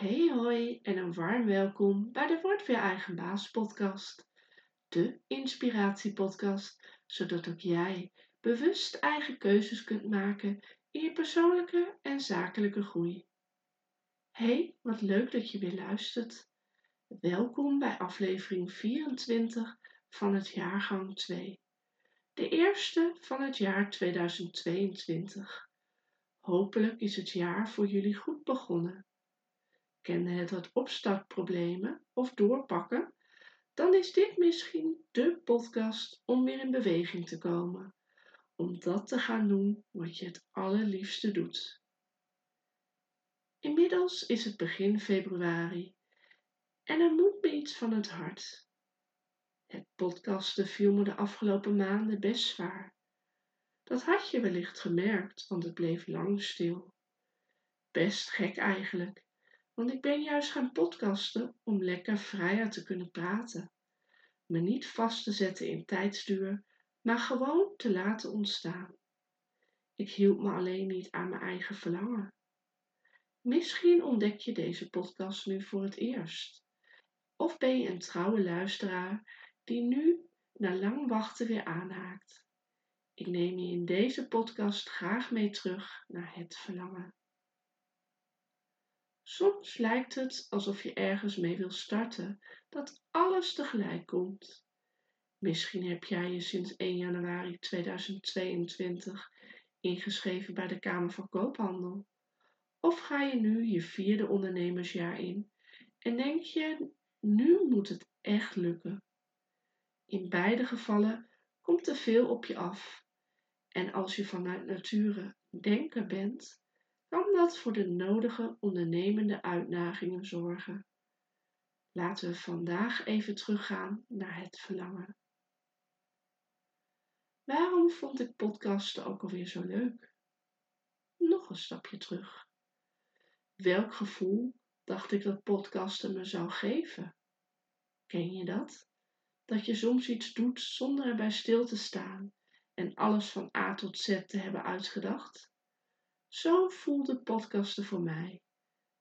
Hey hoi en een warm welkom bij de Word Weer Eigen Baas podcast. De inspiratiepodcast, zodat ook jij bewust eigen keuzes kunt maken in je persoonlijke en zakelijke groei. Hey, wat leuk dat je weer luistert. Welkom bij aflevering 24 van het jaargang 2. De eerste van het jaar 2022. Hopelijk is het jaar voor jullie goed begonnen. Kende het wat opstartproblemen of doorpakken? Dan is dit misschien de podcast om weer in beweging te komen. Om dat te gaan doen wat je het allerliefste doet. Inmiddels is het begin februari en er moet me iets van het hart. Het podcasten viel me de afgelopen maanden best zwaar. Dat had je wellicht gemerkt, want het bleef lang stil. Best gek eigenlijk, want ik ben juist gaan podcasten om lekker vrijer te kunnen praten. Me niet vast te zetten in tijdsduur, maar gewoon te laten ontstaan. Ik hield me alleen niet aan mijn eigen verlangen. Misschien ontdek je deze podcast nu voor het eerst. Of ben je een trouwe luisteraar die nu na lang wachten weer aanhaakt. Ik neem je in deze podcast graag mee terug naar het verlangen. Soms lijkt het alsof je ergens mee wil starten, dat alles tegelijk komt. Misschien heb jij je sinds 1 januari 2022 ingeschreven bij de Kamer van Koophandel. Of ga je nu je vierde ondernemersjaar in en denk je, nu moet het echt lukken. In beide gevallen komt er veel op je af. En als je vanuit nature denker bent, kan dat voor de nodige ondernemende uitdagingen zorgen. Laten we vandaag even teruggaan naar het verlangen. Waarom vond ik podcasten ook alweer zo leuk? Nog een stapje terug. Welk gevoel dacht ik dat podcasten me zou geven? Ken je dat? Dat je soms iets doet zonder erbij stil te staan en alles van A tot Z te hebben uitgedacht? Zo voelde podcasten voor mij.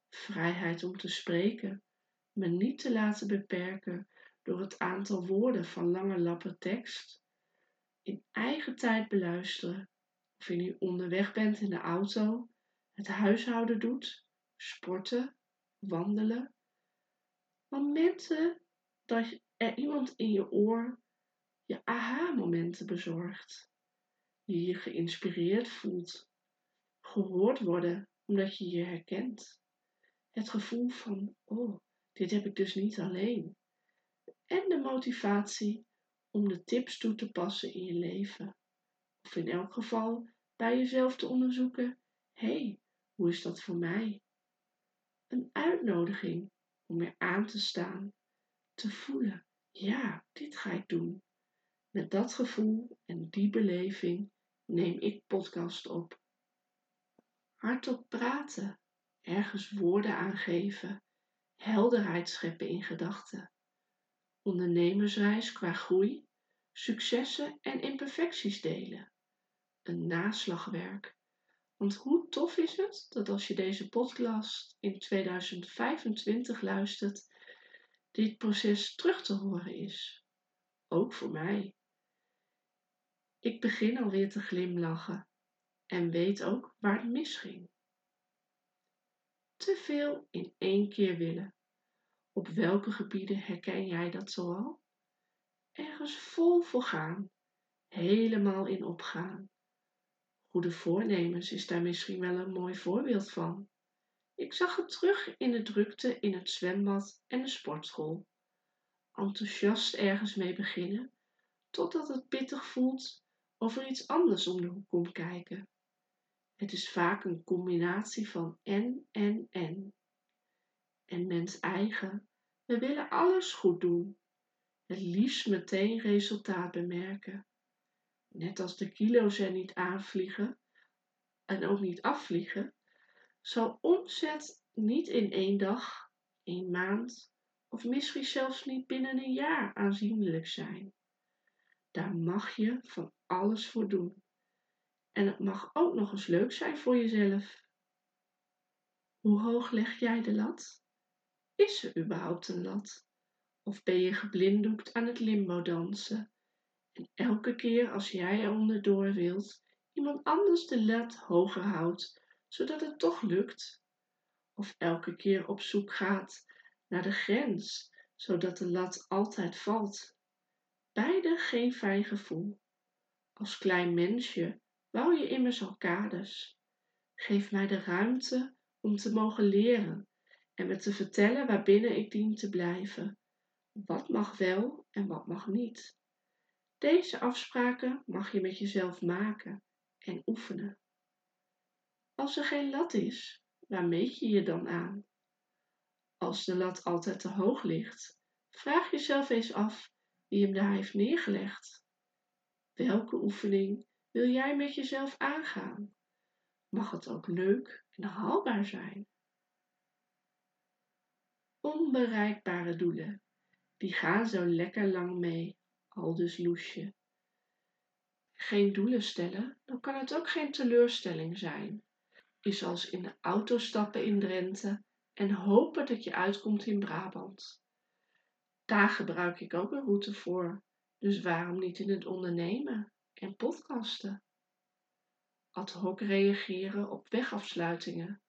Vrijheid om te spreken, me niet te laten beperken door het aantal woorden van lange lappen tekst. In eigen tijd beluisteren, of je nu onderweg bent in de auto, het huishouden doet, sporten, wandelen. Momenten dat er iemand in je oor je aha-momenten bezorgt. Je je geïnspireerd voelt gehoord worden omdat je je herkent. Het gevoel van, oh, dit heb ik dus niet alleen. En de motivatie om de tips toe te passen in je leven. Of in elk geval bij jezelf te onderzoeken, hey, hoe is dat voor mij? Een uitnodiging om weer aan te staan, te voelen, ja, dit ga ik doen. Met dat gevoel en die beleving neem ik podcast op hardop praten, ergens woorden aangeven, helderheid scheppen in gedachten, ondernemersreis qua groei, successen en imperfecties delen, een naslagwerk. Want hoe tof is het dat als je deze podcast in 2025 luistert, dit proces terug te horen is. Ook voor mij. Ik begin alweer te glimlachen en weet ook waar het misging. Te veel in één keer willen. Op welke gebieden herken jij dat zoal? Ergens vol voor gaan, helemaal in opgaan. Goede voornemens is daar misschien wel een mooi voorbeeld van. Ik zag het terug in de drukte in het zwembad en de sportschool. Enthousiast ergens mee beginnen, totdat het pittig voelt of er iets anders om de hoek komt kijken. Het is vaak een combinatie van en, en, en. En mens eigen, we willen alles goed doen. Het liefst meteen resultaat bemerken. Net als de kilo's er niet aanvliegen en ook niet afvliegen, zal omzet niet in één dag, één maand of misschien zelfs niet binnen een jaar aanzienlijk zijn. Daar mag je van alles voor doen. En het mag ook nog eens leuk zijn voor jezelf. Hoe hoog leg jij de lat? Is er überhaupt een lat? Of ben je geblinddoekt aan het limbo dansen? En elke keer als jij er onderdoor wilt, iemand anders de lat hoger houdt, zodat het toch lukt? Of elke keer op zoek gaat naar de grens, zodat de lat altijd valt? Beide geen fijn gevoel. Als klein mensje bouw je immers al kaders. Geef mij de ruimte om te mogen leren en me te vertellen waarbinnen ik dien te blijven. Wat mag wel en wat mag niet. Deze afspraken mag je met jezelf maken en oefenen. Als er geen lat is, waar meet je je dan aan? Als de lat altijd te hoog ligt, vraag jezelf eens af wie hem daar heeft neergelegd. Welke oefening wil jij met jezelf aangaan? Mag het ook leuk en haalbaar zijn? Onbereikbare doelen, die gaan zo lekker lang mee, aldus Loesje. Geen doelen stellen, dan kan het ook geen teleurstelling zijn. Is als in de auto stappen in Drenthe en hopen dat je uitkomt in Brabant. Daar gebruik ik ook een route voor, dus waarom niet in het ondernemen en podcasten? Ad hoc reageren op wegafsluitingen,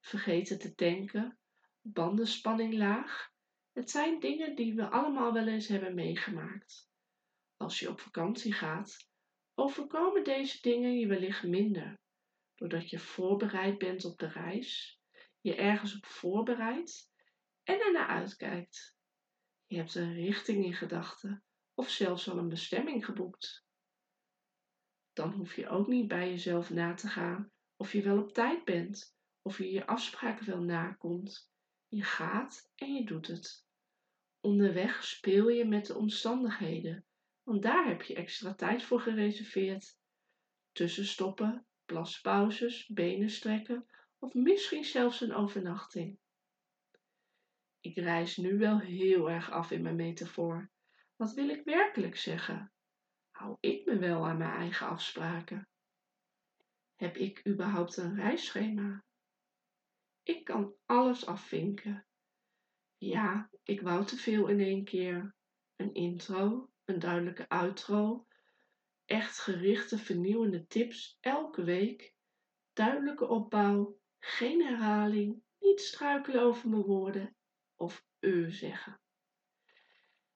vergeten te tanken, bandenspanning laag. Het zijn dingen die we allemaal wel eens hebben meegemaakt. Als je op vakantie gaat, overkomen deze dingen je wellicht minder, doordat je voorbereid bent op de reis, je ergens op voorbereidt en ernaar uitkijkt. Je hebt een richting in gedachten of zelfs al een bestemming geboekt. Dan hoef je ook niet bij jezelf na te gaan of je wel op tijd bent, of je je afspraken wel nakomt. Je gaat en je doet het. Onderweg speel je met de omstandigheden, want daar heb je extra tijd voor gereserveerd. Tussenstoppen, plaspauzes, benen strekken of misschien zelfs een overnachting. Ik reis nu wel heel erg af in mijn metafoor. Wat wil ik werkelijk zeggen? Hou ik me wel aan mijn eigen afspraken? Heb ik überhaupt een reisschema? Ik kan alles afvinken. Ja, ik wou te veel in één keer. Een intro, een duidelijke outro, echt gerichte vernieuwende tips elke week, duidelijke opbouw, geen herhaling, niet struikelen over mijn woorden of u zeggen.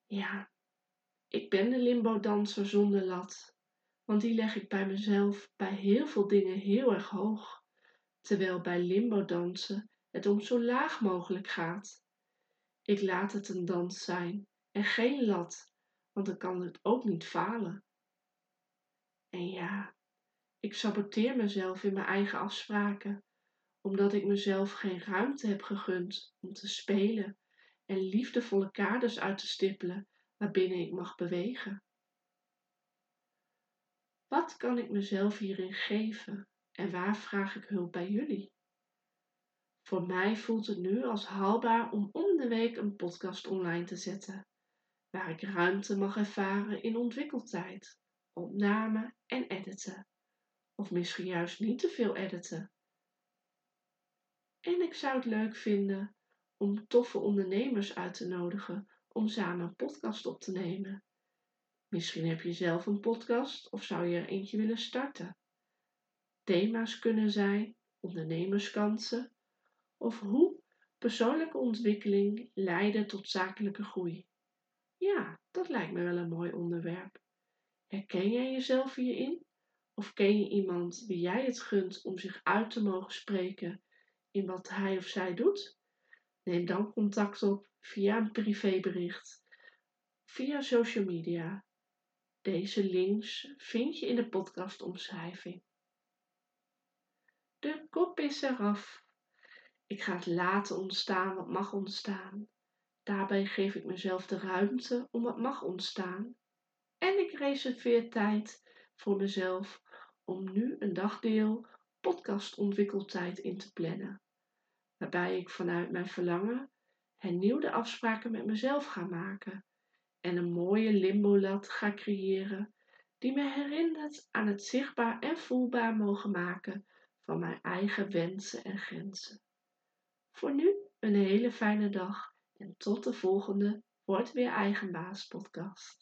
Ja, ik ben de limbo-danser zonder lat, want die leg ik bij mezelf bij heel veel dingen heel erg hoog, terwijl bij limbo-dansen het om zo laag mogelijk gaat. Ik laat het een dans zijn en geen lat, want dan kan het ook niet falen. En ja, ik saboteer mezelf in mijn eigen afspraken, omdat ik mezelf geen ruimte heb gegund om te spelen en liefdevolle kaders uit te stippelen waarbinnen ik mag bewegen. Wat kan ik mezelf hierin geven en waar vraag ik hulp bij jullie? Voor mij voelt het nu als haalbaar om om de week een podcast online te zetten, waar ik ruimte mag ervaren in ontwikkeltijd, opname en editen. Of misschien juist niet te veel editen. En ik zou het leuk vinden om toffe ondernemers uit te nodigen om samen een podcast op te nemen. Misschien heb je zelf een podcast of zou je er eentje willen starten. Thema's kunnen zijn ondernemerskansen of hoe persoonlijke ontwikkeling leiden tot zakelijke groei. Ja, dat lijkt me wel een mooi onderwerp. Herken jij jezelf hierin? Of ken je iemand wie jij het gunt om zich uit te mogen spreken in wat hij of zij doet? Neem dan contact op via een privébericht, via social media. Deze links vind je in de podcastomschrijving. De kop is eraf. Ik ga het laten ontstaan wat mag ontstaan. Daarbij geef ik mezelf de ruimte om wat mag ontstaan. En ik reserveer tijd voor mezelf om nu een dagdeel podcastontwikkeltijd in te plannen. Waarbij ik vanuit mijn verlangen hernieuwde afspraken met mezelf ga maken en een mooie limbolat ga creëren die me herinnert aan het zichtbaar en voelbaar mogen maken van mijn eigen wensen en grenzen. Voor nu een hele fijne dag En tot de volgende Word Weer Eigenbaas podcast.